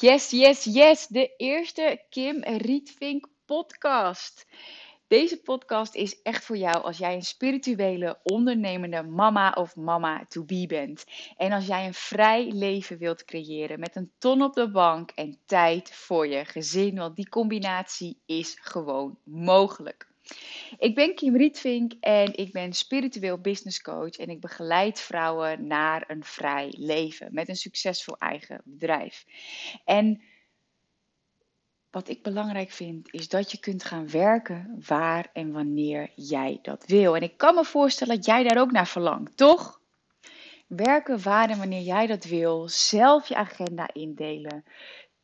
Yes, yes, yes. De eerste Kim Rietvink podcast. Deze podcast is echt voor jou als jij een spirituele, ondernemende mama of mama to be bent. En als jij een vrij leven wilt creëren met een ton op de bank en tijd voor je gezin. Want die combinatie is gewoon mogelijk. Ik ben Kim Rietvink en ik ben spiritueel business coach en ik begeleid vrouwen naar een vrij leven met een succesvol eigen bedrijf. En wat ik belangrijk vind is dat je kunt gaan werken waar en wanneer jij dat wil. En ik kan me voorstellen dat jij daar ook naar verlangt, toch? Werken waar en wanneer jij dat wil, zelf je agenda indelen,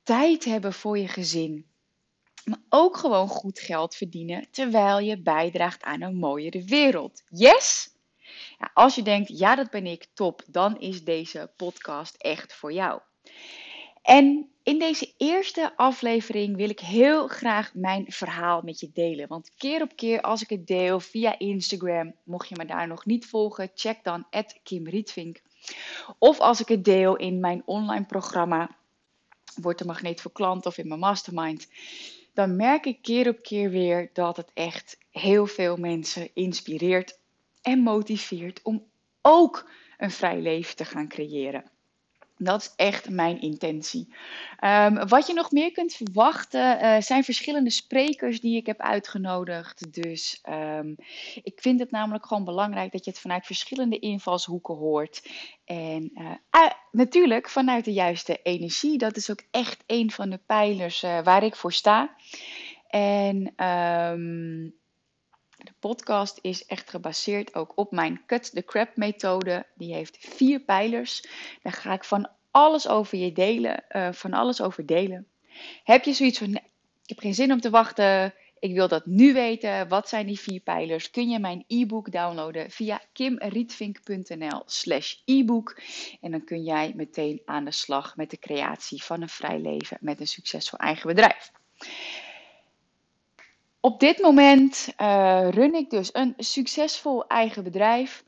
tijd hebben voor je gezin maar ook gewoon goed geld verdienen terwijl je bijdraagt aan een mooiere wereld. Yes? Ja, als je denkt, ja, dat ben ik, top, dan is deze podcast echt voor jou. En in deze eerste aflevering wil ik heel graag mijn verhaal met je delen. Want keer op keer als ik het deel via Instagram, mocht je me daar nog niet volgen, check dan Kim Rietvink. Of als ik het deel in mijn online programma, Word de Magneet voor Klanten of in mijn Mastermind dan merk ik keer op keer weer dat het echt heel veel mensen inspireert en motiveert om ook een vrij leven te gaan creëren. Dat is echt mijn intentie. Ehm, wat je nog meer kunt verwachten uh, zijn verschillende sprekers die ik heb uitgenodigd. Dus um, ik vind het namelijk gewoon belangrijk dat je het vanuit verschillende invalshoeken hoort. En uh, natuurlijk vanuit de juiste energie. Dat is ook echt een van de pijlers waar ik voor sta. En um, de podcast is echt gebaseerd ook op mijn Cut the Crap methode. Die heeft vier pijlers. Daar ga ik van alles over je delen, uh, van alles over delen. Heb je zoiets van, ik heb geen zin om te wachten, ik wil dat nu weten. Wat zijn die vier pijlers? Kun je mijn e-book downloaden via kimrietvink.nl slash e-book. En dan kun jij meteen aan de slag met de creatie van een vrij leven met een succesvol eigen bedrijf. Op dit moment uh, run ik dus een succesvol eigen bedrijf.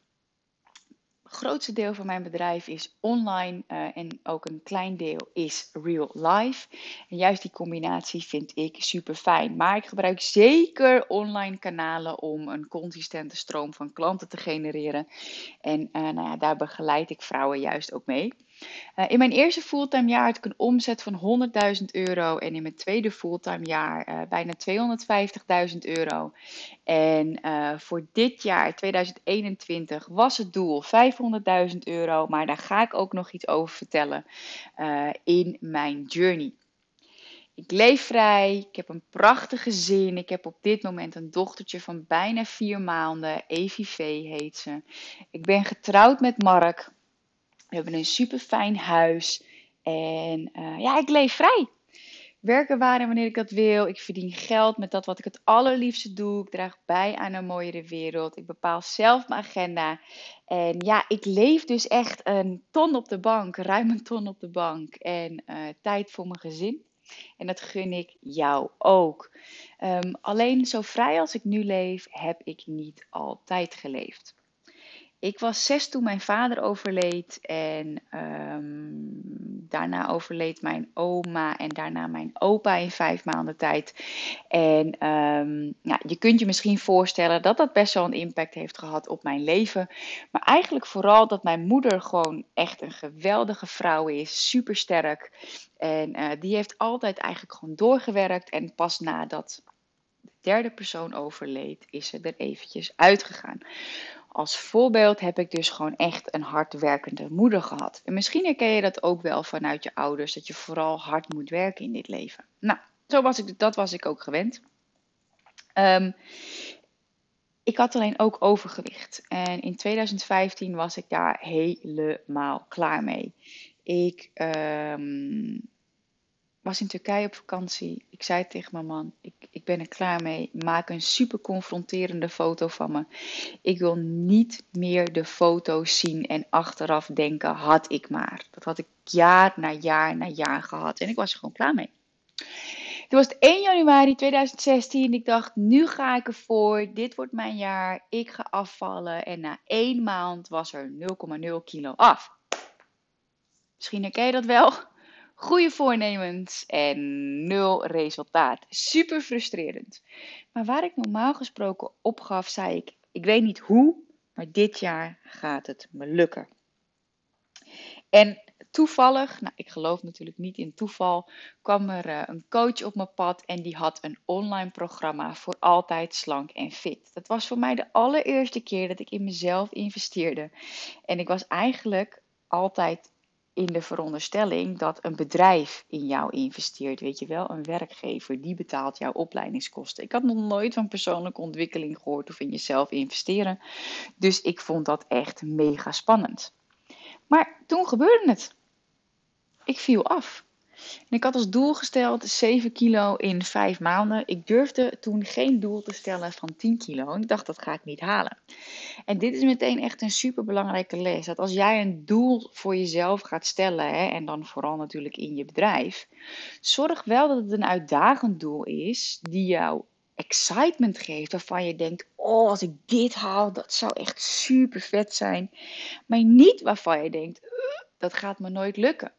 Het grootste deel van mijn bedrijf is online uh, en ook een klein deel is real life. En juist die combinatie vind ik super fijn. Maar ik gebruik zeker online kanalen om een consistente stroom van klanten te genereren. En uh, nou ja, daar begeleid ik vrouwen juist ook mee. Uh, in mijn eerste fulltime jaar had ik een omzet van 100.000 euro. En in mijn tweede fulltime jaar uh, bijna 250.000 euro. En uh, voor dit jaar, 2021, was het doel 500.000 euro. Maar daar ga ik ook nog iets over vertellen in mijn journey. Ik leef vrij, ik heb een prachtig gezin. Ik heb op dit moment een dochtertje van bijna vier maanden. EVV heet ze. Ik ben getrouwd met Mark. We hebben een super fijn huis. En uh, ja, ik leef vrij. Werken waar en wanneer ik dat wil. Ik verdien geld met dat wat ik het allerliefste doe. Ik draag bij aan een mooiere wereld. Ik bepaal zelf mijn agenda. En ja, ik leef dus echt een ton op de bank. Ruim een ton op de bank. En uh, tijd voor mijn gezin. En dat gun ik jou ook. Um, alleen zo vrij als ik nu leef, heb ik niet altijd geleefd. Ik was zes toen mijn vader overleed en um, daarna overleed mijn oma en daarna mijn opa in vijf maanden tijd. En um, ja, je kunt je misschien voorstellen dat dat best wel een impact heeft gehad op mijn leven. Maar eigenlijk vooral dat mijn moeder gewoon echt een geweldige vrouw is, supersterk. En uh, die heeft altijd eigenlijk gewoon doorgewerkt en pas nadat de derde persoon overleed is ze er eventjes uitgegaan als voorbeeld heb ik dus gewoon echt een hardwerkende moeder gehad. En misschien herken je dat ook wel vanuit je ouders, dat je vooral hard moet werken in dit leven. Nou, zo was ik, dat was ik ook gewend. Um, ik had alleen ook overgewicht. En in 2015 was ik daar helemaal klaar mee. Ik ehm, was in Turkije op vakantie. Ik zei tegen mijn man: ik, ik ben er klaar mee. Maak een super confronterende foto van me. Ik wil niet meer de foto's zien en achteraf denken: had ik maar. Dat had ik jaar na jaar na jaar gehad. En ik was er gewoon klaar mee. Toen was het 1 januari 2016. Ik dacht, nu ga ik ervoor. Dit wordt mijn jaar. Ik ga afvallen. En na één maand was er 0,0 kilo af. Misschien herken je dat wel. Goede voornemens en nul resultaat. Super frustrerend. Maar waar ik normaal gesproken opgaf, zei ik: Ik weet niet hoe, maar dit jaar gaat het me lukken. En toevallig, nou ik geloof natuurlijk niet in toeval, kwam er uh, een coach op mijn pad en die had een online programma voor altijd slank en fit. Dat was voor mij de allereerste keer dat ik in mezelf investeerde. En ik was eigenlijk altijd in de veronderstelling dat een bedrijf in jou investeert. Weet je wel, een werkgever die betaalt jouw opleidingskosten. Ik had nog nooit van persoonlijke ontwikkeling gehoord of in jezelf investeren. Dus ik vond dat echt mega spannend. Maar toen gebeurde het. Ik viel af. Ik had als doel gesteld 7 kilo in 5 maanden. Ik durfde toen geen doel te stellen van 10 kilo. Ik dacht dat ga ik niet halen. En dit is meteen echt een super belangrijke les. Dat als jij een doel voor jezelf gaat stellen, hè, en dan vooral natuurlijk in je bedrijf, zorg wel dat het een uitdagend doel is die jou excitement geeft, waarvan je denkt: Oh, als ik dit haal, dat zou echt super vet zijn. Maar niet waarvan je denkt: Dat gaat me nooit lukken.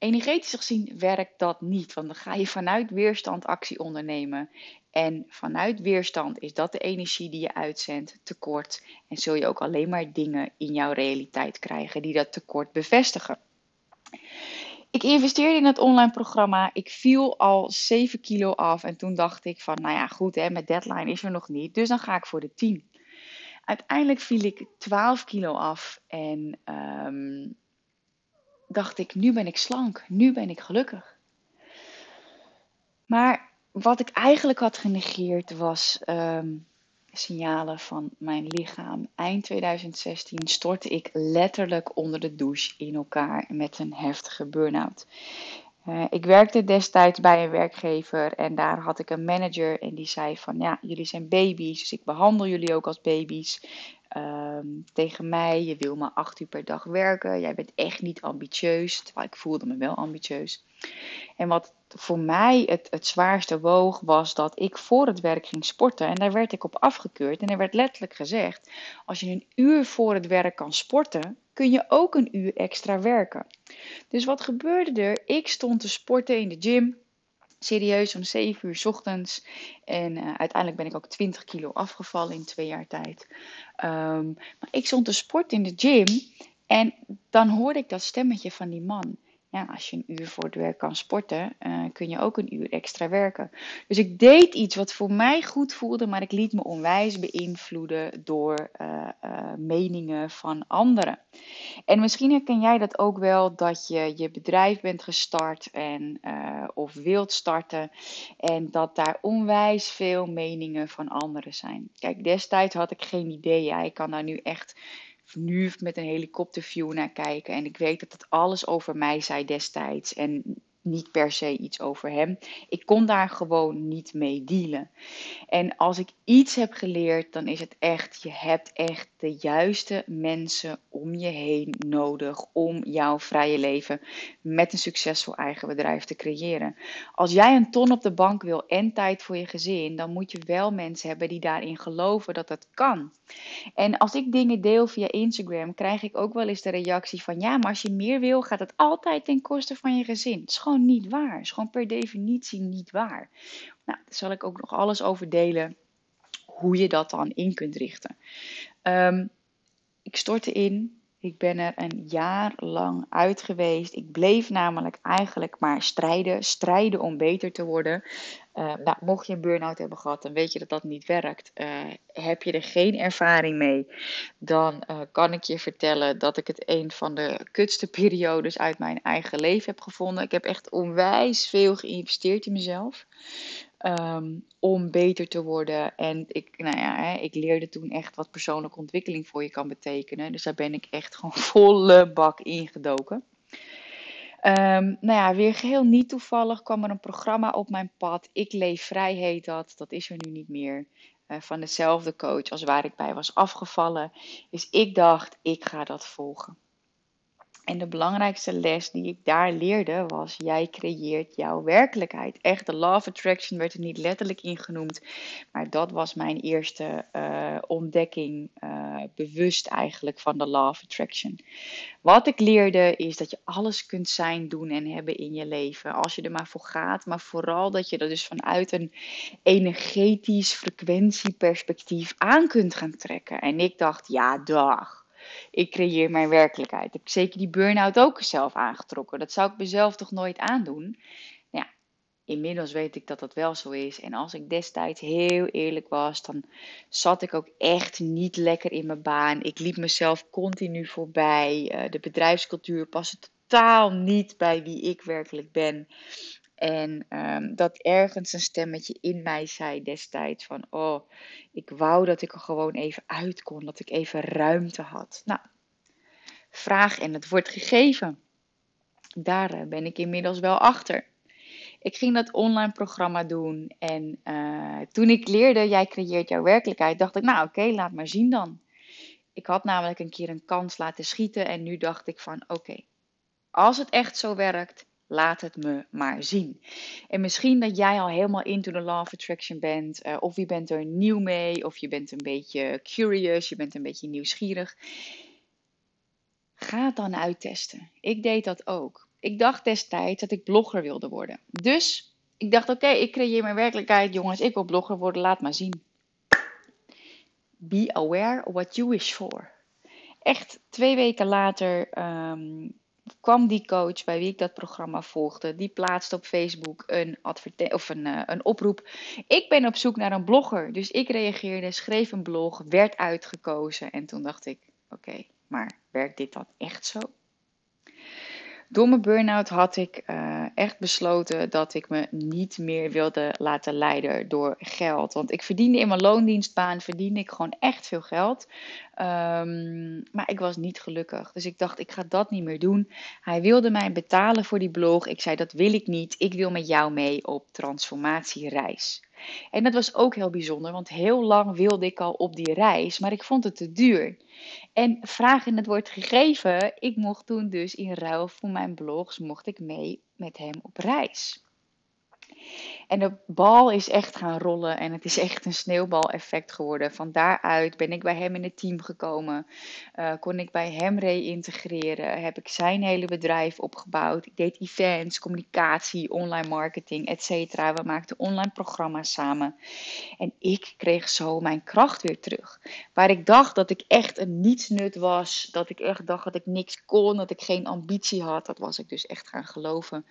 Energetisch gezien werkt dat niet, want dan ga je vanuit weerstand actie ondernemen. En vanuit weerstand is dat de energie die je uitzendt tekort. En zul je ook alleen maar dingen in jouw realiteit krijgen die dat tekort bevestigen. Ik investeerde in het online programma. Ik viel al 7 kilo af. En toen dacht ik van, nou ja, goed, hè, met deadline is er nog niet. Dus dan ga ik voor de 10. Uiteindelijk viel ik 12 kilo af. En um, dacht ik, nu ben ik slank, nu ben ik gelukkig. Maar wat ik eigenlijk had genegeerd was um, signalen van mijn lichaam. Eind 2016 stortte ik letterlijk onder de douche in elkaar met een heftige burn-out. Uh, ik werkte destijds bij een werkgever en daar had ik een manager en die zei van ja, jullie zijn baby's, dus ik behandel jullie ook als baby's. Um, tegen mij, je wil maar acht uur per dag werken, jij bent echt niet ambitieus, terwijl ik voelde me wel ambitieus. En wat voor mij het, het zwaarste woog was dat ik voor het werk ging sporten en daar werd ik op afgekeurd en er werd letterlijk gezegd, als je een uur voor het werk kan sporten, kun je ook een uur extra werken. Dus wat gebeurde er? Ik stond te sporten in de gym serieus om 7 uur ochtends. En uh, uiteindelijk ben ik ook 20 kilo afgevallen in twee jaar tijd. Um, maar ik stond te sport in de gym. En dan hoorde ik dat stemmetje van die man ja, als je een uur voor het werk kan sporten, uh, kun je ook een uur extra werken. Dus ik deed iets wat voor mij goed voelde, maar ik liet me onwijs beïnvloeden door uh, uh, meningen van anderen. En misschien herken jij dat ook wel, dat je je bedrijf bent gestart en, of wilt starten en dat daar onwijs veel meningen van anderen zijn. Kijk, destijds had ik geen idee. Ja, ik kan daar nu echt nu met een helikopterview naar kijken. En ik weet dat het alles over mij zei destijds. En niet per se iets over hem. Ik kon daar gewoon niet mee dealen. En als ik iets heb geleerd, dan is het echt: je hebt echt de juiste mensen om je heen nodig om jouw vrije leven met een succesvol eigen bedrijf te creëren. Als jij een ton op de bank wil en tijd voor je gezin, dan moet je wel mensen hebben die daarin geloven dat dat kan. En als ik dingen deel via Instagram, krijg ik ook wel eens de reactie van: ja, maar als je meer wil, gaat het altijd ten koste van je gezin. Niet waar. Is gewoon per definitie niet waar. Nou, daar zal ik ook nog alles over delen hoe je dat dan in kunt richten. Um, ik stortte in. Ik ben er een jaar lang uit geweest. Ik bleef namelijk eigenlijk maar strijden. Strijden om beter te worden. Uh, nou, mocht je een burn-out hebben gehad, dan weet je dat dat niet werkt. Uh, heb je er geen ervaring mee, dan uh, kan ik je vertellen dat ik het een van de kutste periodes uit mijn eigen leven heb gevonden. Ik heb echt onwijs veel geïnvesteerd in mezelf. Um, om beter te worden. En ik, nou ja, hè, ik leerde toen echt wat persoonlijke ontwikkeling voor je kan betekenen. Dus daar ben ik echt gewoon volle bak ingedoken. Ehm, nou ja, weer geheel niet toevallig kwam er een programma op mijn pad. Ik leef vrij heet dat. Dat is er nu niet meer. Eh, van dezelfde coach als waar ik bij was afgevallen. Dus ik dacht, ik ga dat volgen. En de belangrijkste les die ik daar leerde was: jij creëert jouw werkelijkheid. Echt, de Law of Attraction werd er niet letterlijk in genoemd, maar dat was mijn eerste uh, ontdekking, uh, bewust eigenlijk, van de Law of Attraction. Wat ik leerde is dat je alles kunt zijn, doen en hebben in je leven, als je er maar voor gaat, maar vooral dat je dat dus vanuit een energetisch frequentieperspectief aan kunt gaan trekken. En ik dacht, ja, dag ik creëer mijn werkelijkheid. Ik heb zeker die burn-out ook zelf aangetrokken. Dat zou ik mezelf toch nooit aandoen? Nou ja, inmiddels weet ik dat dat wel zo is. En als ik destijds heel eerlijk was, dan zat ik ook echt niet lekker in mijn baan. Ik liep mezelf continu voorbij. Uh, de bedrijfscultuur paste totaal niet bij wie ik werkelijk ben. En um, dat ergens een stemmetje in mij zei destijds van, oh, ik wou dat ik er gewoon even uit kon, dat ik even ruimte had. Nou, vraag en het wordt gegeven. Daar eh, ben ik inmiddels wel achter. Ik ging dat online programma doen en uh, toen ik leerde, jij creëert jouw werkelijkheid, dacht ik, nou oké, laat maar zien dan. Ik had namelijk een keer een kans laten schieten en nu dacht ik van, oké, als het echt zo werkt, Laat het me maar zien. En misschien dat jij al helemaal into the law of attraction bent, uh, of je bent er nieuw mee, of je bent een beetje curious, je bent een beetje nieuwsgierig. Ga dan uittesten. Ik deed dat ook. Ik dacht destijds dat ik blogger wilde worden. Dus ik dacht: oké, ik creëer mijn werkelijkheid, jongens. Ik wil blogger worden, laat maar zien. Be aware what you wish for. Echt twee weken later um, kwam die coach bij wie ik dat programma volgde, die plaatste op Facebook een, of een, uh, een oproep. Ik ben op zoek naar een blogger. Dus ik reageerde, schreef een blog, werd uitgekozen. En toen dacht ik: oké, maar werkt dit dan echt zo? Door mijn burn-out had ik uh, echt besloten dat ik me niet meer wilde laten leiden door geld. Want ik verdiende in mijn loondienstbaan verdiende ik gewoon echt veel geld. Um, maar ik was niet gelukkig. Dus ik dacht, ik ga dat niet meer doen. Hij wilde mij betalen voor die blog. Ik zei, dat wil ik niet. Ik wil met jou mee op transformatiereis. En dat was ook heel bijzonder, want heel lang wilde ik al op die reis, maar ik vond het te duur. En vraag in het woord gegeven, ik mocht toen dus in ruil voor mijn blogs, mocht ik mee met hem op reis. En de bal is echt gaan rollen en het is echt een sneeuwbaleffect geworden. Van daaruit ben ik bij hem in het team gekomen. Uh, kon ik bij hem reïntegreren. Heb ik zijn hele bedrijf opgebouwd. Ik deed events, communicatie, online marketing, etc. We maakten online programma's samen. En ik kreeg zo mijn kracht weer terug. Waar ik dacht dat ik echt een nietsnut was. Dat ik echt dacht dat ik niks kon. Dat ik geen ambitie had. Dat was ik dus echt gaan geloven.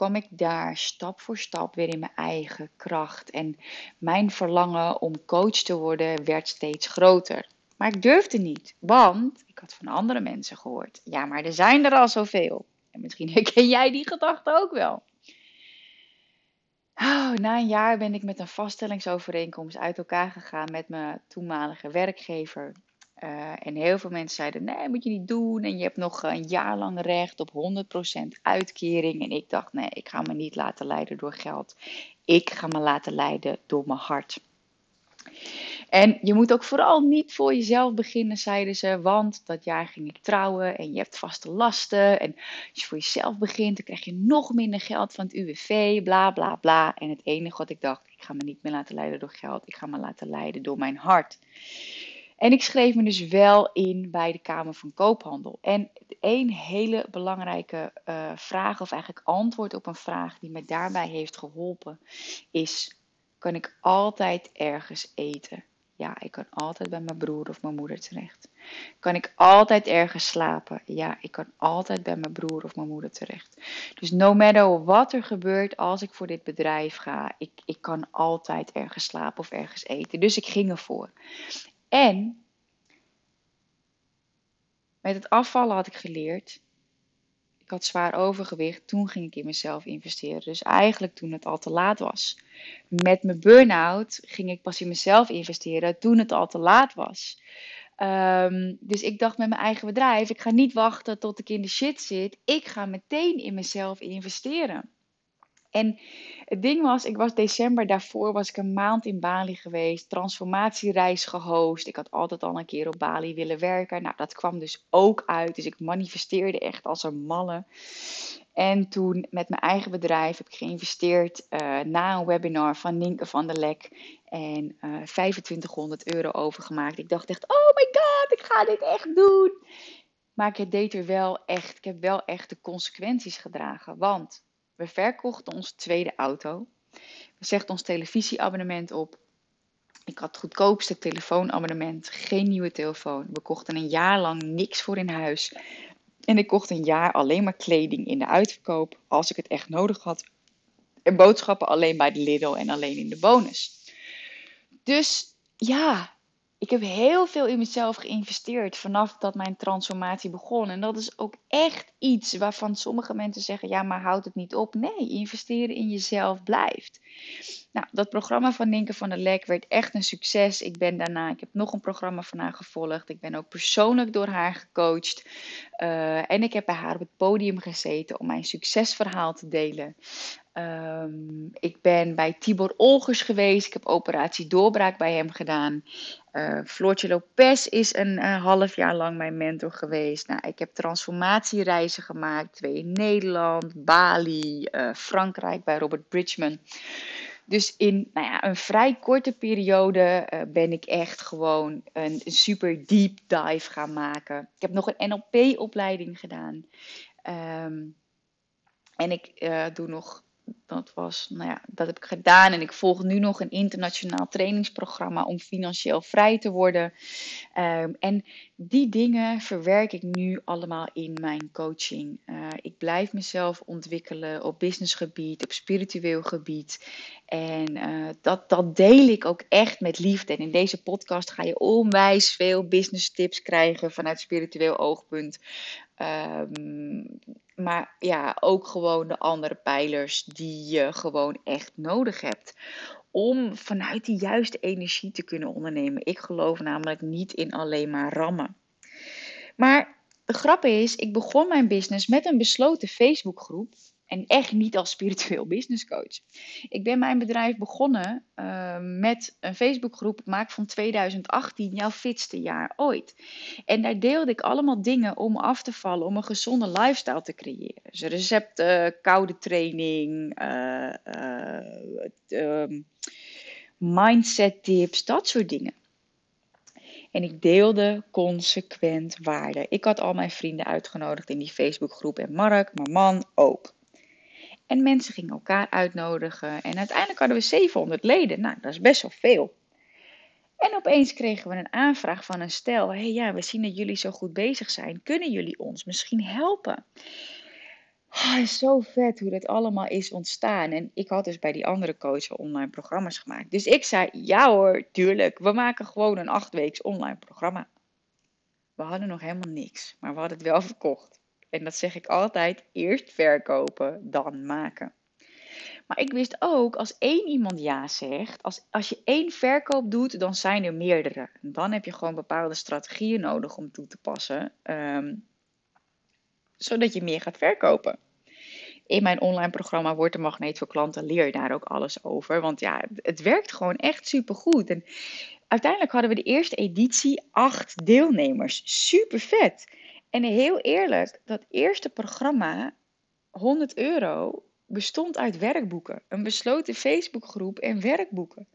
Kwam ik daar stap voor stap weer in mijn eigen kracht. En mijn verlangen om coach te worden werd steeds groter. Maar ik durfde niet, want ik had van andere mensen gehoord. Ja, maar er zijn er al zoveel. En misschien herken jij die gedachte ook wel. Oh, na een jaar ben ik met een vaststellingsovereenkomst uit elkaar gegaan met mijn toenmalige werkgever. Uh, en heel veel mensen zeiden: nee, moet je niet doen. En je hebt nog een jaar lang recht op 100% uitkering. En ik dacht: nee, ik ga me niet laten leiden door geld. Ik ga me laten leiden door mijn hart. En je moet ook vooral niet voor jezelf beginnen, zeiden ze. Want dat jaar ging ik trouwen en je hebt vaste lasten. En als je voor jezelf begint, dan krijg je nog minder geld van het UWV. Bla bla bla. En het enige wat ik dacht: ik ga me niet meer laten leiden door geld. Ik ga me laten leiden door mijn hart. En ik schreef me dus wel in bij de Kamer van Koophandel. En één hele belangrijke uh, vraag, of eigenlijk antwoord op een vraag die me daarbij heeft geholpen, is: kan ik altijd ergens eten? Ja, ik kan altijd bij mijn broer of mijn moeder terecht. Kan ik altijd ergens slapen? Ja, ik kan altijd bij mijn broer of mijn moeder terecht. Dus no matter wat er gebeurt als ik voor dit bedrijf ga, ik, ik kan altijd ergens slapen of ergens eten. Dus ik ging ervoor. En met het afvallen had ik geleerd. Ik had zwaar overgewicht. Toen ging ik in mezelf investeren. Dus eigenlijk toen het al te laat was. Met mijn burn-out ging ik pas in mezelf investeren toen het al te laat was. Ehm, dus ik dacht met mijn eigen bedrijf, ik ga niet wachten tot ik in de shit zit. Ik ga meteen in mezelf investeren. En het ding was, ik was december daarvoor, was ik een maand in Bali geweest, transformatiereis gehost. Ik had altijd al een keer op Bali willen werken. Nou, dat kwam dus ook uit. Dus ik manifesteerde echt als een malle. En toen met mijn eigen bedrijf heb ik geïnvesteerd uh, na een webinar van Ninke van der Lek. En uh, eh, 2500 euro overgemaakt. Ik dacht echt, oh my god, ik ga dit echt doen. Maar ik deed er wel echt, ik heb wel echt de consequenties gedragen. Want we verkochten onze tweede auto. We zegden ons televisieabonnement op. Ik had het goedkoopste telefoonabonnement, geen nieuwe telefoon. We kochten een jaar lang niks voor in huis. En ik kocht een jaar alleen maar kleding in de uitverkoop als ik het echt nodig had. En boodschappen alleen bij de Lidl en alleen in de bonus. Dus ja, ik heb heel veel in mezelf geïnvesteerd vanaf dat mijn transformatie begon. En dat is ook echt iets waarvan sommige mensen zeggen: ja, maar houd het niet op. Nee, investeren in jezelf blijft. Nou, dat programma van Ninke van der Lek werd echt een succes. Ik ben daarna, ik heb nog een programma van haar gevolgd. Ik ben ook persoonlijk door haar gecoacht. Uh, en ik heb bij haar op het podium gezeten om mijn succesverhaal te delen. Um, ik ben bij Tibor Olgers geweest. Ik heb operatie doorbraak bij hem gedaan. Uh, Floortje Lopez is een uh, half jaar lang mijn mentor geweest. Nou, ik heb transformatiereizen gemaakt. Twee in Nederland, Bali, uh, Frankrijk bij Robert Bridgman. Dus in nou ja, een vrij korte periode ben ik echt gewoon een, super deep dive gaan maken. Ik heb nog een NLP-opleiding gedaan. Um, en ik doe nog dat was, nou ja, dat heb ik gedaan. En ik volg nu nog een internationaal trainingsprogramma om financieel vrij te worden. Um, en die dingen verwerk ik nu allemaal in mijn coaching. Uh, ik blijf mezelf ontwikkelen op businessgebied, op spiritueel gebied. En uh, dat, dat deel ik ook echt met liefde. En in deze podcast ga je onwijs veel business tips krijgen vanuit spiritueel oogpunt. Um, maar ja, ook gewoon de andere pijlers die je gewoon echt nodig hebt. Om vanuit die juiste energie te kunnen ondernemen. Ik geloof namelijk niet in alleen maar rammen. Maar de grap is, ik begon mijn business met een besloten Facebookgroep. En echt niet als spiritueel business coach. Ik ben mijn bedrijf begonnen uh, met een Facebookgroep. Maak van 2018 jouw fitste jaar ooit. En daar deelde ik allemaal dingen om af te vallen, om een gezonde lifestyle te creëren. Dus recepten, koude training, uh, uh, mindset tips, dat soort dingen. En ik deelde consequent waarde. Ik had al mijn vrienden uitgenodigd in die Facebookgroep en Mark, mijn man ook. En mensen gingen elkaar uitnodigen. En uiteindelijk hadden we 700 leden. Nou, dat is best wel veel. En opeens kregen we een aanvraag van een stel. Hey, ja, we zien dat jullie zo goed bezig zijn. Kunnen jullie ons misschien helpen? Oh, zo vet hoe dat allemaal is ontstaan. En ik had dus bij die andere coach online programma's gemaakt. Dus ik zei, ja hoor, tuurlijk. We maken gewoon een acht online programma. We hadden nog helemaal niks. Maar we hadden het wel verkocht. En dat zeg ik altijd: eerst verkopen, dan maken. Maar ik wist ook, als één iemand ja zegt, als, als je één verkoop doet, dan zijn er meerdere. Dan heb je gewoon bepaalde strategieën nodig om toe te passen, um, zodat je meer gaat verkopen. In mijn online programma Wordt de Magneet voor Klanten leer je daar ook alles over. Want ja, het werkt gewoon echt supergoed. En uiteindelijk hadden we de eerste editie acht deelnemers. Super vet. En heel eerlijk, dat eerste programma, 100 euro, bestond uit werkboeken. Een besloten Facebookgroep en werkboeken.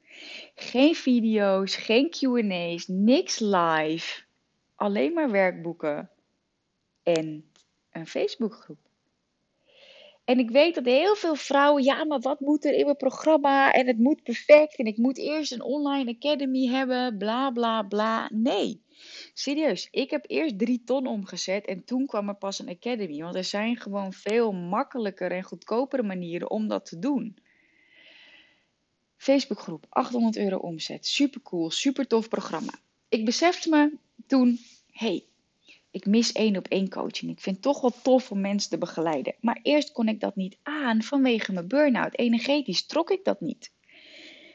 Geen video's, geen QA's, niks live. Alleen maar werkboeken en een Facebookgroep. En ik weet dat heel veel vrouwen, ja, maar wat moet er in mijn programma? En het moet perfect. En ik moet eerst een online academy hebben, bla bla bla. Nee. Serieus, ik heb eerst drie ton omgezet en toen kwam er pas een academy. Want er zijn gewoon veel makkelijker en goedkopere manieren om dat te doen. Facebookgroep, 800 euro omzet. Super cool, super tof programma. Ik besefte me toen, hey, ik mis één op één coaching. Ik vind het toch wel tof om mensen te begeleiden. Maar eerst kon ik dat niet aan vanwege mijn burn-out. Energetisch trok ik dat niet.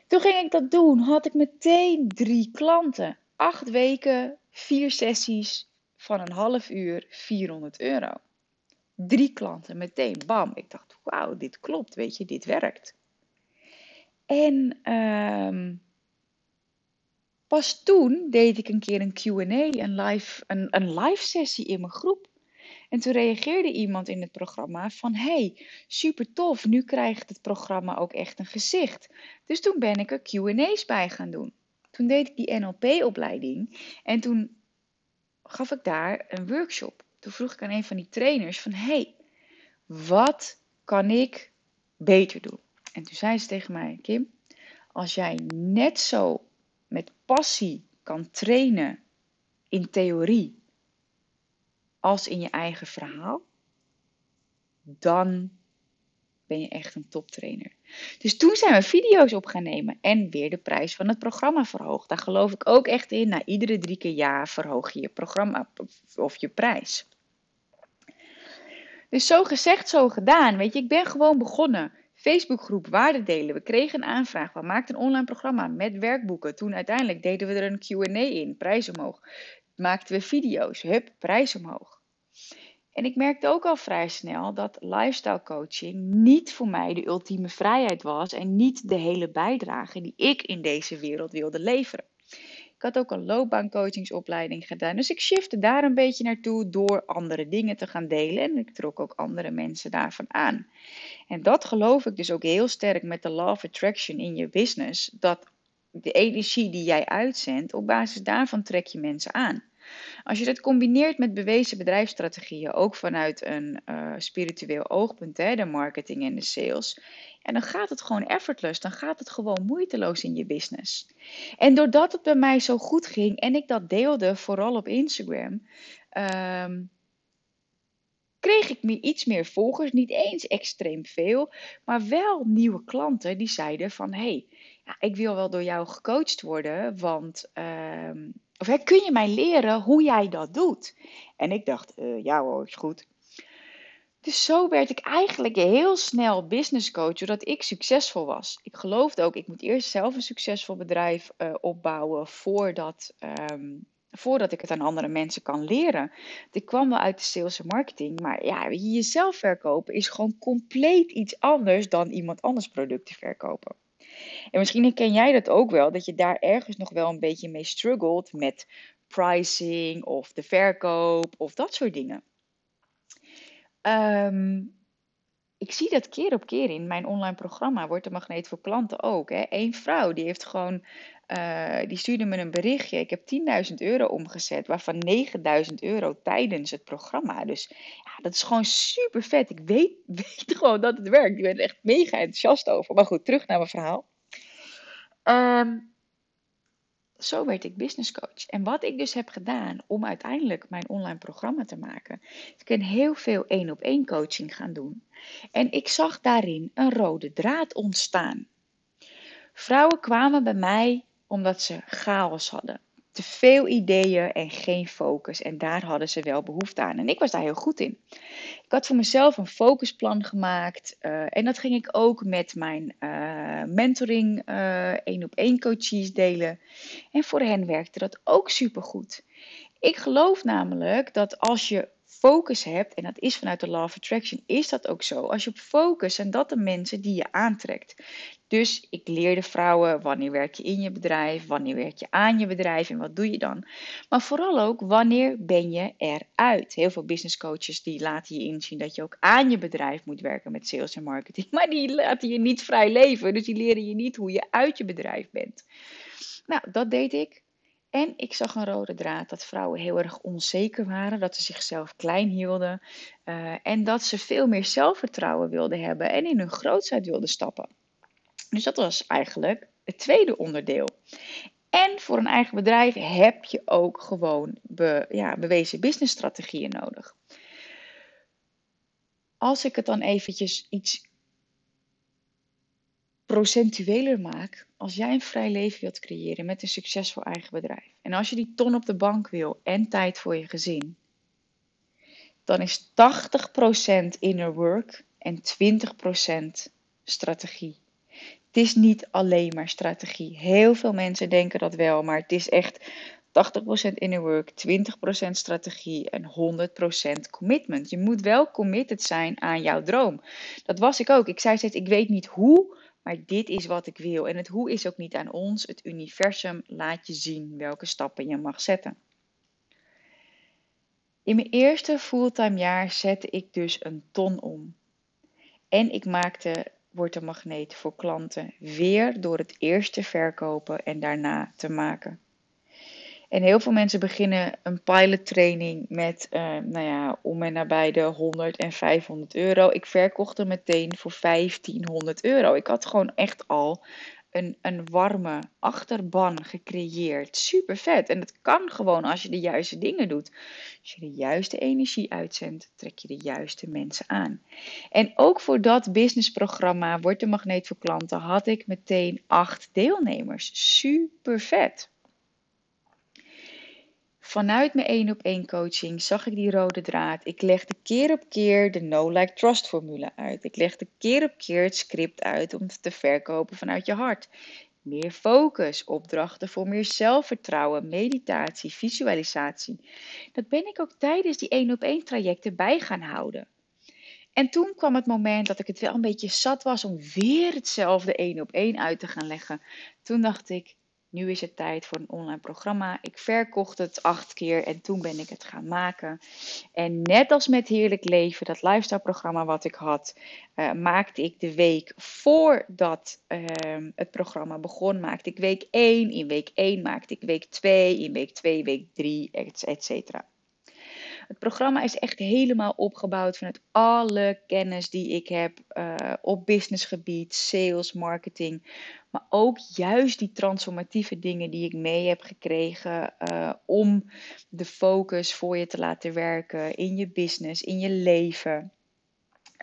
Toen ging ik dat doen, had ik meteen drie klanten acht weken Vier sessies van een half uur, 400 euro. Drie klanten meteen, bam. Ik dacht, wauw, dit klopt, weet je, dit werkt. En ehm, pas toen deed ik een keer een Q&A, een live, een, een live sessie in mijn groep. En toen reageerde iemand in het programma van, hey, super tof, nu krijgt het programma ook echt een gezicht. Dus toen ben ik er Q&A's bij gaan doen. Toen deed ik die NLP-opleiding en toen gaf ik daar een workshop. Toen vroeg ik aan een van die trainers van, hey, wat kan ik beter doen? En toen zei ze tegen mij, Kim, als jij net zo met passie kan trainen in theorie als in je eigen verhaal, dan ben je echt een toptrainer. Dus toen zijn we video's op gaan nemen en weer de prijs van het programma verhoogd. Daar geloof ik ook echt in. Na iedere drie keer ja verhoog je je programma of je prijs. Dus zo gezegd, zo gedaan. Weet je, ik ben gewoon begonnen. Facebookgroep, waarde delen. We kregen een aanvraag. We maakten een online programma met werkboeken. Toen uiteindelijk deden we er een Q&A in, prijs omhoog. Maakten we video's, hup, prijs omhoog. En ik merkte ook al vrij snel dat lifestyle coaching niet voor mij de ultieme vrijheid was en niet de hele bijdrage die ik in deze wereld wilde leveren. Ik had ook een loopbaancoachingsopleiding gedaan, dus ik shifte daar een beetje naartoe door andere dingen te gaan delen en ik trok ook andere mensen daarvan aan. En dat geloof ik dus ook heel sterk met de law of attraction in je business, dat de energie die jij uitzendt, op basis daarvan trek je mensen aan. Als je dat combineert met bewezen bedrijfsstrategieën, ook vanuit een uh, spiritueel oogpunt, hè, de marketing en de sales, en dan gaat het gewoon effortless, dan gaat het gewoon moeiteloos in je business. En doordat het bij mij zo goed ging en ik dat deelde, vooral op Instagram, um, kreeg ik meer, iets meer volgers, niet eens extreem veel, maar wel nieuwe klanten die zeiden van, hey, ja, ik wil wel door jou gecoacht worden, want um, of hè, kun je mij leren hoe jij dat doet? En ik dacht, uh, ja hoor, is goed. Dus zo werd ik eigenlijk heel snel business coach, zodat ik succesvol was. Ik geloofde ook, ik moet eerst zelf een succesvol bedrijf uh, opbouwen voordat, um, voordat ik het aan andere mensen kan leren. Ik kwam wel uit de sales en marketing, maar ja, jezelf verkopen is gewoon compleet iets anders dan iemand anders producten verkopen. En misschien herken jij dat ook wel, dat je daar ergens nog wel een beetje mee struggelt met pricing of de verkoop of dat soort dingen. Um, ik zie dat keer op keer in mijn online programma, wordt de magneet voor klanten ook. Eén vrouw, die heeft gewoon, uh, die stuurde me een berichtje. Ik heb 10.000 euro omgezet, waarvan 9.000 euro tijdens het programma. Dus ja, dat is gewoon super vet. Ik weet, weet gewoon dat het werkt. Ik ben er echt mega enthousiast over. Maar goed, terug naar mijn verhaal. Um, zo werd ik business coach. En wat ik dus heb gedaan om uiteindelijk mijn online programma te maken, ik ben heel veel één op één coaching gaan doen. En ik zag daarin een rode draad ontstaan. Vrouwen kwamen bij mij omdat ze chaos hadden te veel ideeën en geen focus. En daar hadden ze wel behoefte aan. En ik was daar heel goed in. Ik had voor mezelf een focusplan gemaakt. Uh, en dat ging ik ook met mijn uh, mentoring uh, één op één coaches delen. En voor hen werkte dat ook supergoed. Ik geloof namelijk dat als je focus hebt, en dat is vanuit de Law of Attraction, is dat ook zo. Als je op focus, zijn dat de mensen die je aantrekt. Dus ik leerde vrouwen wanneer werk je in je bedrijf, wanneer werk je aan je bedrijf en wat doe je dan. Maar vooral ook wanneer ben je eruit. Heel veel business coaches die laten je inzien dat je ook aan je bedrijf moet werken met sales en marketing. Maar die laten je niet vrij leven, dus die leren je niet hoe je uit je bedrijf bent. Nou, dat deed ik. En ik zag een rode draad dat vrouwen heel erg onzeker waren, dat ze zichzelf klein hielden uh, en dat ze veel meer zelfvertrouwen wilden hebben en in hun grootheid wilden stappen. Dus dat was eigenlijk het tweede onderdeel. En voor een eigen bedrijf heb je ook gewoon ja, bewezen businessstrategieën nodig. Als ik het dan eventjes iets procentueler maak, als jij een vrij leven wilt creëren met een succesvol eigen bedrijf, en als je die ton op de bank wil en tijd voor je gezin, dan is 80% inner work en 20% strategie. Het is niet alleen maar strategie. Heel veel mensen denken dat wel, maar het is echt 80% inner work, 20% strategie en 100% commitment. Je moet wel committed zijn aan jouw droom. Dat was ik ook. Ik zei steeds, ik weet niet hoe, maar dit is wat ik wil. En het hoe is ook niet aan ons. Het universum laat je zien welke stappen je mag zetten. In mijn eerste fulltime jaar zette ik dus een ton om. En ik maakte Word een magneet voor klanten weer door het eerst te verkopen en daarna te maken. En heel veel mensen beginnen een pilot training met, uh, nou ja, om en nabij de 100 en 500 euro. Ik verkocht er meteen voor 1500 euro. Ik had gewoon echt al een, een warme achterban gecreëerd. Super vet. En dat kan gewoon als je de juiste dingen doet. Als je de juiste energie uitzendt, trek je de juiste mensen aan. En ook voor dat businessprogramma, Word de Magneet voor Klanten, had ik meteen acht deelnemers. Super vet. Vanuit mijn één op één coaching zag ik die rode draad. Ik legde keer op keer de No Like Trust formule uit. Ik legde keer op keer het script uit om te verkopen vanuit je hart. Meer focus, opdrachten voor meer zelfvertrouwen, meditatie, visualisatie. Dat ben ik ook tijdens die één op één trajecten bij gaan houden. En toen kwam het moment dat ik het wel een beetje zat was om weer hetzelfde één op één uit te gaan leggen. Toen dacht ik, nu is het tijd voor een online programma. Ik verkocht het acht keer en toen ben ik het gaan maken. En net als met Heerlijk Leven, dat lifestyle programma wat ik had, uh, maakte ik de week voordat uh, het programma begon, maakte ik week 1. In week 1 maakte ik week 2. In week 2, week 3, et cetera. Het programma is echt helemaal opgebouwd vanuit alle kennis die ik heb uh, op businessgebied, sales, marketing. Maar ook juist die transformatieve dingen die ik mee heb gekregen uh, om de focus voor je te laten werken in je business, in je leven.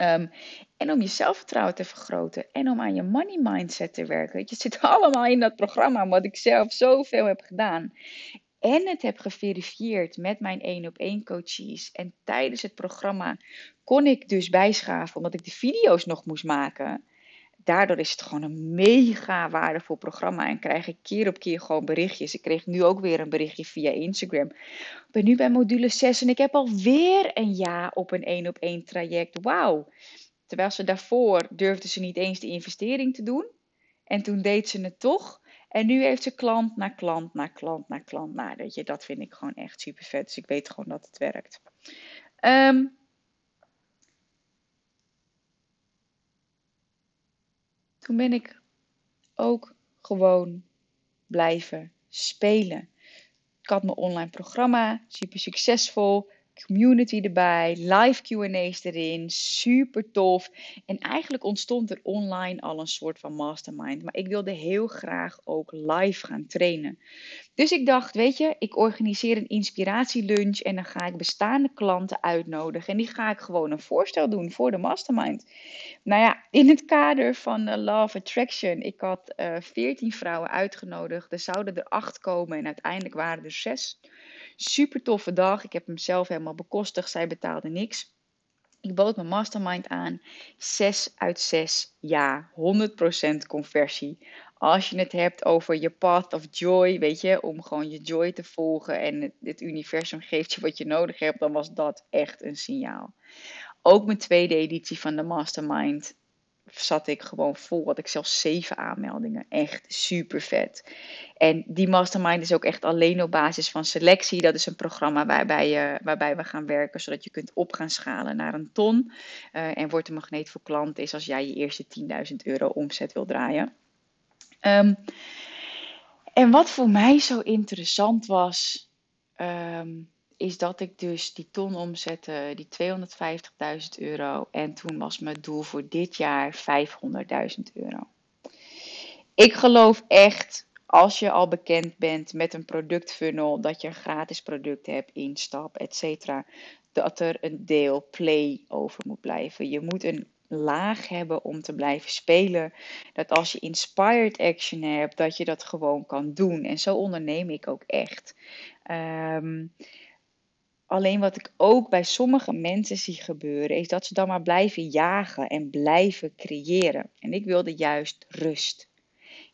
Um, en om je zelfvertrouwen te vergroten en om aan je money mindset te werken. Het zit allemaal in dat programma, wat ik zelf zoveel heb gedaan en het heb geverifieerd met mijn één op één coaches. En tijdens het programma kon ik dus bijschaven, omdat ik de video's nog moest maken. Daardoor is het gewoon een mega waardevol programma en krijg ik keer op keer gewoon berichtjes. Ik kreeg nu ook weer een berichtje via Instagram. Ik ben nu bij module 6 en ik heb alweer een ja op een één op één traject. Wauw. Terwijl ze daarvoor durfde ze niet eens de investering te doen. En toen deed ze het toch. En nu heeft ze klant na klant na klant na klant. Nou, weet je, dat vind ik gewoon echt super vet. Dus ik weet gewoon dat het werkt. Um, toen ben ik ook gewoon blijven spelen. Ik had mijn online programma, super succesvol community erbij, live QA's erin, super tof. En eigenlijk ontstond er online al een soort van mastermind. Maar ik wilde heel graag ook live gaan trainen. Dus ik dacht, weet je, ik organiseer een inspiratielunch en dan ga ik bestaande klanten uitnodigen. En die ga ik gewoon een voorstel doen voor de mastermind. Nou ja, in het kader van de Love Attraction, ik had uh, eh, 14 vrouwen uitgenodigd. Er zouden er acht komen en uiteindelijk waren er zes. Super toffe dag. Ik heb hem zelf helemaal bekostigd. Zij betaalde niks. Ik bood mijn mastermind aan. 6 uit 6 ja. 100% conversie. Als je het hebt over je path of joy, weet je, om gewoon je joy te volgen en het, universum geeft je wat je nodig hebt, dan was dat echt een signaal. Ook mijn tweede editie van de mastermind zat ik gewoon vol. Had ik zelfs zeven aanmeldingen. Echt super vet. En die mastermind is ook echt alleen op basis van selectie. Dat is een programma waarbij, je, waarbij we gaan werken, zodat je kunt op gaan schalen naar een ton. Uh, en wordt de magneet voor klant is als jij je eerste 10.000 euro omzet wil draaien. Um, en wat voor mij zo interessant was. Um, is dat ik dus die ton omzette, die 250.000 euro. En toen was mijn doel voor dit jaar 500.000 euro. Ik geloof echt, als je al bekend bent met een productfunnel, dat je een gratis product hebt, instap, etc. Dat er een deel play over moet blijven. Je moet een laag hebben om te blijven spelen. Dat als je inspired action hebt, dat je dat gewoon kan doen. En zo onderneem ik ook echt. Um, Alleen wat ik ook bij sommige mensen zie gebeuren, is dat ze dan maar blijven jagen en blijven creëren. En ik wilde juist rust.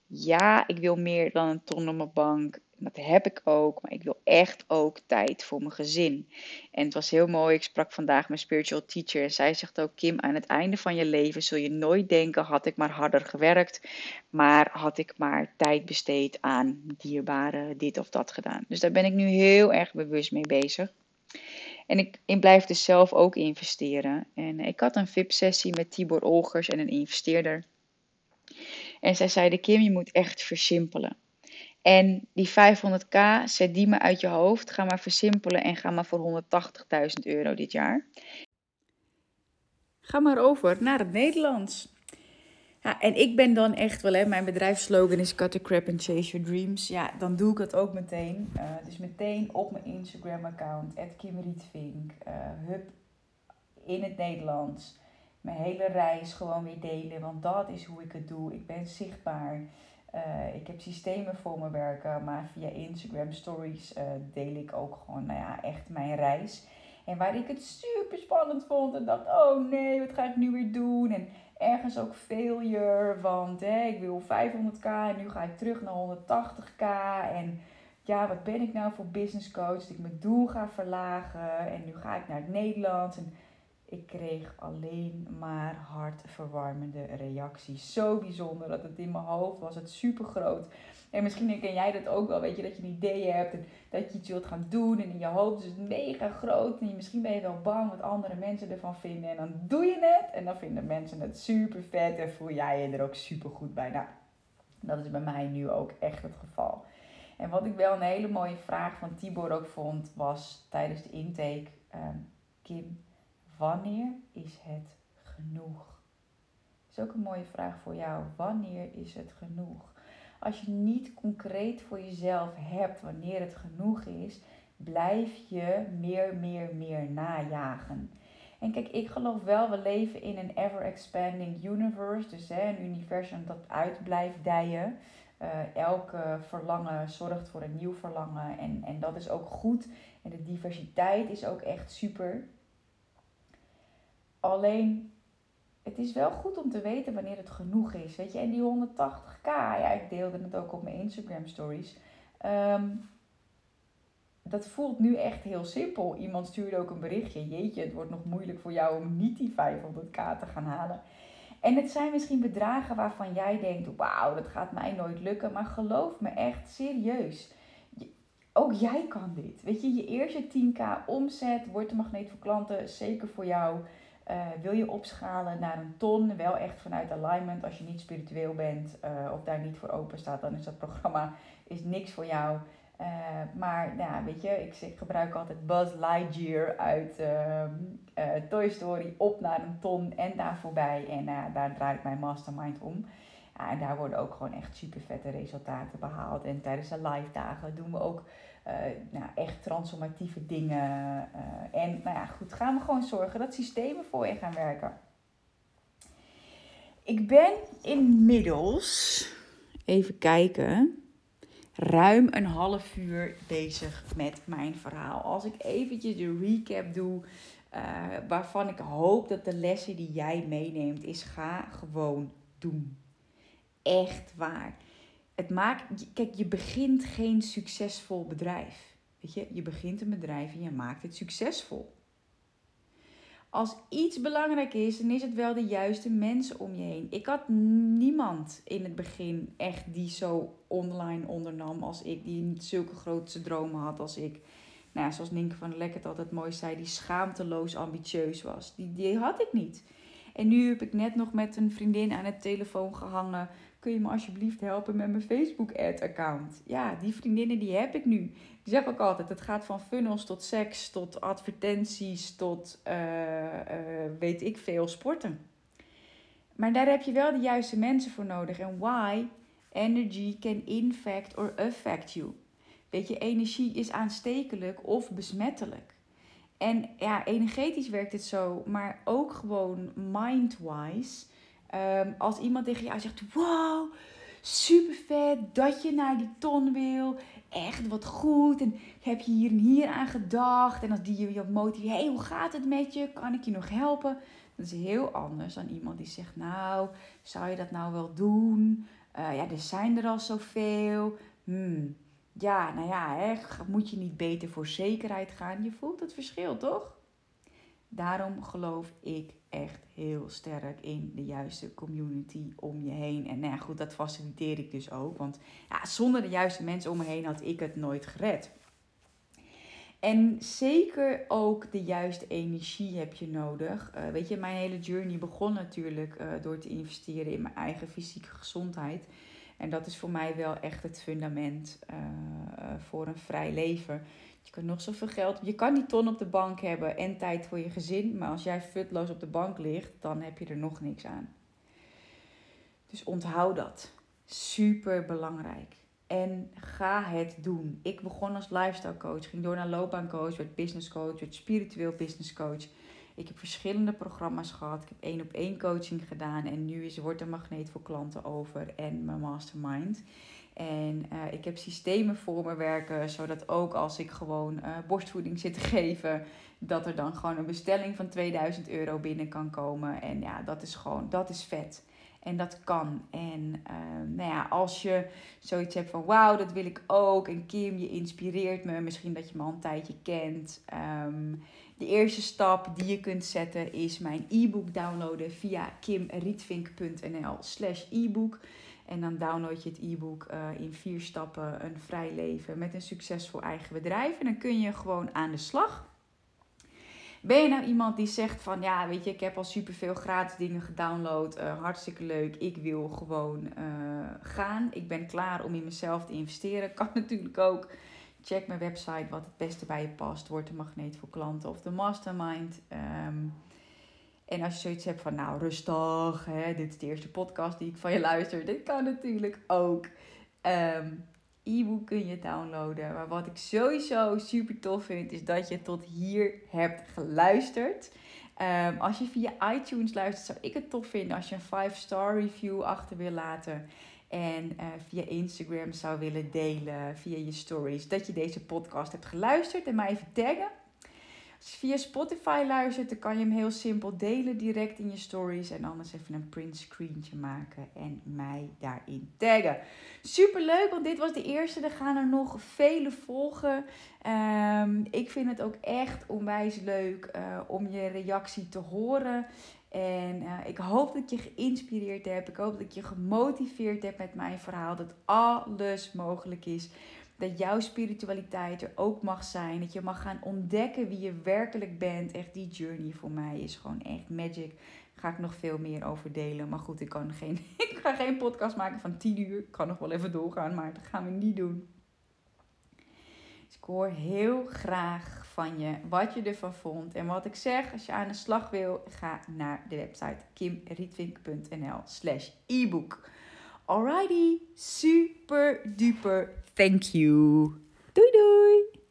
Ja, ik wil meer dan een ton op mijn bank. Dat heb ik ook, maar ik wil echt ook tijd voor mijn gezin. En het was heel mooi. Ik sprak vandaag mijn spiritual teacher. En zij zegt ook: Kim, aan het einde van je leven zul je nooit denken: had ik maar harder gewerkt, maar had ik maar tijd besteed aan dierbare dit of dat gedaan. Dus daar ben ik nu heel erg bewust mee bezig. En ik, ik blijf dus zelf ook investeren. En ik had een VIP-sessie met Tibor Olgers en een investeerder. En zij zeiden: Kim, je moet echt versimpelen. En die 500k, zet die maar uit je hoofd. Ga maar versimpelen en ga maar voor 180.000 euro dit jaar. Ga maar over naar het Nederlands. Ja, en ik ben dan echt wel, hè, mijn bedrijfslogan is Cut the crap and chase your dreams. Ja, dan doe ik dat ook meteen. Uh, dus meteen op mijn Instagram-account, @kimrietvink, uh, hup in het Nederlands. Mijn hele reis gewoon weer delen, want dat is hoe ik het doe. Ik ben zichtbaar. Uh, ik heb systemen voor me werken, maar via Instagram stories uh, deel ik ook gewoon, nou ja, echt mijn reis. En waar ik het super spannend vond en dacht, oh nee, wat ga ik nu weer doen? En ergens ook failure, want ik wil 500k en nu ga ik terug naar 180k. En ja, wat ben ik nou voor business coach? Dat ik mijn doel ga verlagen en nu ga ik naar het Nederlands. En ik kreeg alleen maar hartverwarmende reacties. Zo bijzonder dat het in mijn hoofd was. Het super groot. En misschien ken jij dat ook wel, weet je, dat je een idee hebt en dat je iets wilt gaan doen. En in je hoofd is het mega groot. En misschien ben je wel bang wat andere mensen ervan vinden. En dan doe je het en dan vinden mensen het super vet en voel jij je er ook super goed bij. Nou, dat is bij mij nu ook echt het geval. En wat ik wel een hele mooie vraag van Tibor ook vond, was tijdens de intake: um, Kim, wanneer is het genoeg? Dat is ook een mooie vraag voor jou. Wanneer is het genoeg? Als je niet concreet voor jezelf hebt wanneer het genoeg is, blijf je meer, meer, meer najagen. En kijk, ik geloof wel, we leven in een ever-expanding universe. Dus hè, een universum dat uit blijft dijen. Uh, elke verlangen zorgt voor een nieuw verlangen. En, en dat is ook goed. En de diversiteit is ook echt super. Alleen het is wel goed om te weten wanneer het genoeg is. Weet je, en die 180k, ja, ik deelde het ook op mijn Instagram stories. Ehm, dat voelt nu echt heel simpel. Iemand stuurde ook een berichtje. Jeetje, het wordt nog moeilijk voor jou om niet die 500k te gaan halen. En het zijn misschien bedragen waarvan jij denkt: wauw, dat gaat mij nooit lukken. Maar geloof me echt, serieus. Ook jij kan dit. Weet je, je eerste 10k omzet wordt de magneet voor klanten zeker voor jou. Uh, wil je opschalen naar een ton, wel echt vanuit alignment. Als je niet spiritueel bent uh, of daar niet voor open staat, dan is dat programma is niks voor jou. Uh, maar nou, weet je, ik, gebruik altijd Buzz Lightyear uit ehm, Toy Story op naar een ton en daar voorbij. En daar draait mijn mastermind om. Ja, en daar worden ook gewoon echt super vette resultaten behaald. En tijdens de live dagen doen we ook uh, nou, echt transformatieve dingen. Uh, en nou ja, goed, gaan we gewoon zorgen dat systemen voor je gaan werken. Ik ben inmiddels, even kijken, ruim een half uur bezig met mijn verhaal. Als ik eventjes de recap doe, uh, waarvan ik hoop dat de lessen die jij meeneemt, is ga gewoon doen. Echt waar het maakt, kijk, je begint geen succesvol bedrijf. Weet je, je begint een bedrijf en je maakt het succesvol. Als iets belangrijk is, dan is het wel de juiste mensen om je heen. Ik had niemand in het begin echt die zo online ondernam als ik, die niet zulke grote dromen had als ik. Nou ja, zoals Nienke van der Lek het altijd mooi zei, die schaamteloos ambitieus was. Die, die had ik niet. En nu heb ik net nog met een vriendin aan het telefoon gehangen kun je me alsjeblieft helpen met mijn Facebook ad account? Ja, die vriendinnen die heb ik nu. Die zeg ook altijd, het gaat van funnels tot seks, tot advertenties, tot uh, uh, weet ik veel, sporten. Maar daar heb je wel de juiste mensen voor nodig. En why? Energy can infect or affect you. Weet je, energie is aanstekelijk of besmettelijk. En ja, energetisch werkt het zo, maar ook gewoon mind-wise Ehm, als iemand tegen jou zegt: Wow, super vet dat je naar die ton wil. Echt wat goed. En heb je hier en hier aan gedacht? En als die je motiveert: Hey, hoe gaat het met je? Kan ik je nog helpen? Dat is heel anders dan iemand die zegt: Nou, zou je dat nou wel doen? Uh, ja, er zijn er al zoveel. Hmm. ja, nou ja, hè, moet je niet beter voor zekerheid gaan? Je voelt het verschil, toch? Daarom geloof ik echt heel sterk in de juiste community om je heen. En nou goed, dat faciliteer ik dus ook. Want ja, zonder de juiste mensen om me heen had ik het nooit gered. En zeker ook de juiste energie heb je nodig. Uh, weet je, mijn hele journey begon natuurlijk uh, door te investeren in mijn eigen fysieke gezondheid. En dat is voor mij wel echt het fundament uh, voor een vrij leven. Je kan nog zoveel geld. Je kan die ton op de bank hebben en tijd voor je gezin. Maar als jij futloos op de bank ligt, dan heb je er nog niks aan. Dus onthoud dat. Super belangrijk. En ga het doen. Ik begon als lifestyle coach, ging door naar loopbaancoach, werd business coach, werd spiritueel business coach. Ik heb verschillende programma's gehad. Ik heb één op één coaching gedaan. En nu is Word een Magneet voor klanten over en mijn mastermind. En uh, ik heb systemen voor me werken, zodat ook als ik gewoon uh, borstvoeding zit te geven, dat er dan gewoon een bestelling van 2000 euro binnen kan komen. En ja, dat is gewoon, dat is vet. En dat kan. En uh, nou ja, als je zoiets hebt van wauw, dat wil ik ook. En Kim, je inspireert me. Misschien dat je me al een tijdje kent. Um, de eerste stap die je kunt zetten is mijn e-book downloaden via kimrietvink.nl slash e-book. En dan download je het e-book uh, in vier stappen een vrij leven met een succesvol eigen bedrijf. En dan kun je gewoon aan de slag. Ben je nou iemand die zegt van ja, weet je, ik heb al superveel gratis dingen gedownload, uh, hartstikke leuk, ik wil gewoon uh, gaan. Ik ben klaar om in mezelf te investeren. Kan natuurlijk ook. Check mijn website wat het beste bij je past. Wordt de magneet voor klanten of de mastermind. Um, en als je zoiets hebt van, nou rustig, hè, dit is de eerste podcast die ik van je luister. Dit kan natuurlijk ook. Um, e-book kun je downloaden. Maar wat ik sowieso super tof vind, is dat je tot hier hebt geluisterd. Um, als je via iTunes luistert, zou ik het tof vinden als je een 5-star review achter wil laten. En uh, via Instagram zou willen delen, via je stories, dat je deze podcast hebt geluisterd en mij even taggen. Als je via Spotify luistert, dan kan je hem heel simpel delen direct in je stories. En anders even een print screentje maken en mij daarin taggen. Super leuk, want dit was de eerste. Er gaan er nog vele volgen. Um, ik vind het ook echt onwijs leuk uh, om je reactie te horen. En uh, ik hoop dat je geïnspireerd hebt. Ik hoop dat je gemotiveerd hebt met mijn verhaal. Dat alles mogelijk is dat jouw spiritualiteit er ook mag zijn. Dat je mag gaan ontdekken wie je werkelijk bent. Echt die journey voor mij is gewoon echt magic. Ga ik nog veel meer over delen. Maar goed, ik, kan geen, ik ga geen podcast maken van 10 uur. Ik kan nog wel even doorgaan, maar dat gaan we niet doen. Ik hoor heel graag van je wat je ervan vond. En wat ik zeg, als je aan de slag wil, ga naar de website kimrietvink.nl slash ebook. Alrighty, super duper thank you. Doei doei!